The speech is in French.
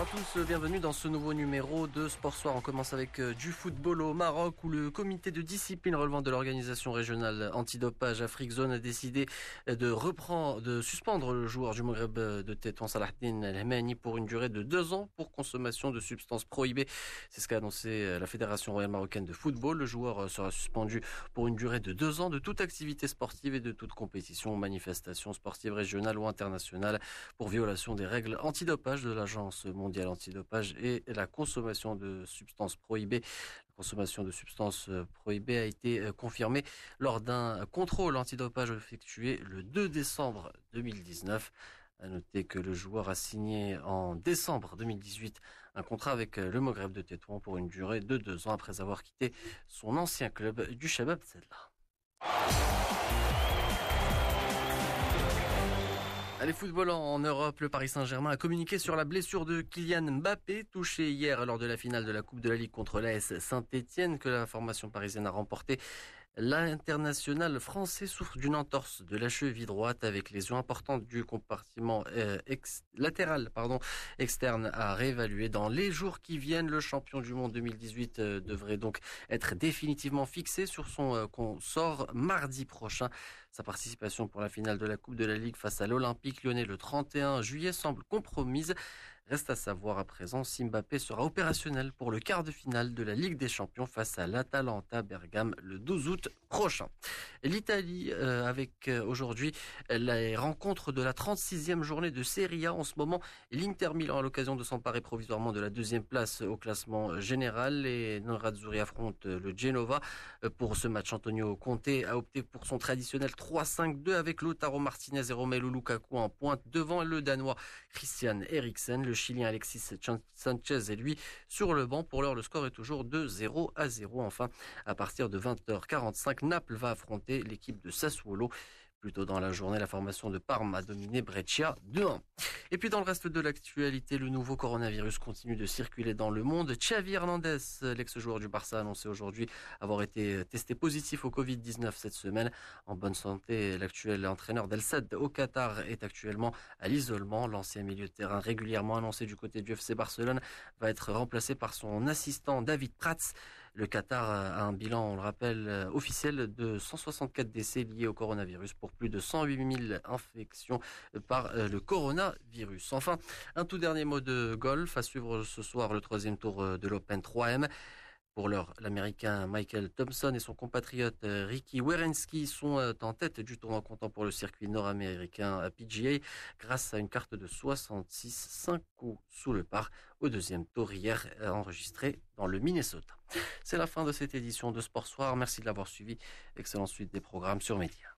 Bonsoir à tous, bienvenue dans ce nouveau numéro de Sport Soir. On commence avec euh, du football au Maroc où le comité de discipline relevant de l'organisation régionale antidopage Afrique Zone a décidé de reprendre, de suspendre le joueur du Maghreb de Tétouan Salahdin El pour une durée de deux ans pour consommation de substances prohibées. C'est ce qu'a annoncé euh, la Fédération royale marocaine de football. Le joueur euh, sera suspendu pour une durée de deux ans de toute activité sportive et de toute compétition manifestation sportive régionale ou internationale pour violation des règles antidopage de l'agence mondial antidopage et la consommation de substances prohibées. La consommation de substances euh, prohibées a été euh, confirmée lors d'un contrôle antidopage effectué le 2 décembre 2019. À noter que le joueur a signé en décembre 2018 un contrat avec euh, le Moghreb de Tétouan pour une durée de deux ans après avoir quitté son ancien club du Shabab Zedla. Allez, football en Europe, le Paris Saint-Germain a communiqué sur la blessure de Kylian Mbappé, touché hier lors de la finale de la Coupe de la Ligue contre l'AS Saint-Etienne, que la formation parisienne a remporté. L'international français souffre d'une entorse de la cheville droite avec lésion importante du compartiment euh, latéral externe à réévaluer. Dans les jours qui viennent, le champion du monde 2018 euh, devrait donc être définitivement fixé sur son euh, sort mardi prochain. Sa participation pour la finale de la Coupe de la Ligue face à l'Olympique lyonnais le 31 juillet semble compromise. Reste à savoir à présent si Mbappé sera opérationnel pour le quart de finale de la Ligue des Champions face à l'Atalanta Bergame le 12 août prochain. L'Italie euh, avec euh, aujourd'hui les rencontres de la 36e journée de Serie A en ce moment. L'Inter Milan à l'occasion de s'emparer provisoirement de la deuxième place au classement général. Les Nerazzurri affrontent le Genova. Euh, pour ce match, Antonio Conte a opté pour son traditionnel 3-5-2 avec Lotaro Martinez et Romelu Lukaku en pointe devant le Danois Christian Eriksen. Le Chilien Alexis Sanchez est lui sur le banc. Pour l'heure, le score est toujours de 0 à 0. Enfin, à partir de 20h45, Naples va affronter l'équipe de Sassuolo. Plus tôt dans la journée, la formation de Parme a dominé Breccia 2-1. Et puis dans le reste de l'actualité, le nouveau coronavirus continue de circuler dans le monde. Xavi Hernandez, l'ex-joueur du Barça, a annoncé aujourd'hui avoir été testé positif au Covid-19 cette semaine. En bonne santé, l'actuel entraîneur d'El Sad au Qatar est actuellement à l'isolement. L'ancien milieu de terrain régulièrement annoncé du côté du FC Barcelone va être remplacé par son assistant David Prats. Le Qatar a un bilan, on le rappelle, euh, officiel de 164 décès liés au coronavirus pour plus de 108 000 infections par euh, le coronavirus. Enfin, un tout dernier mot de golf à suivre ce soir le troisième tour euh, de l'Open 3M. Pour l'heure, l'Américain Michael Thompson et son compatriote Ricky Werensky sont en tête du tournoi comptant pour le circuit nord-américain PGA grâce à une carte de 66, 5 coups sous le par au deuxième tour hier enregistré dans le Minnesota. C'est la fin de cette édition de Sport Soir. Merci de l'avoir suivi. Excellente suite des programmes sur Média.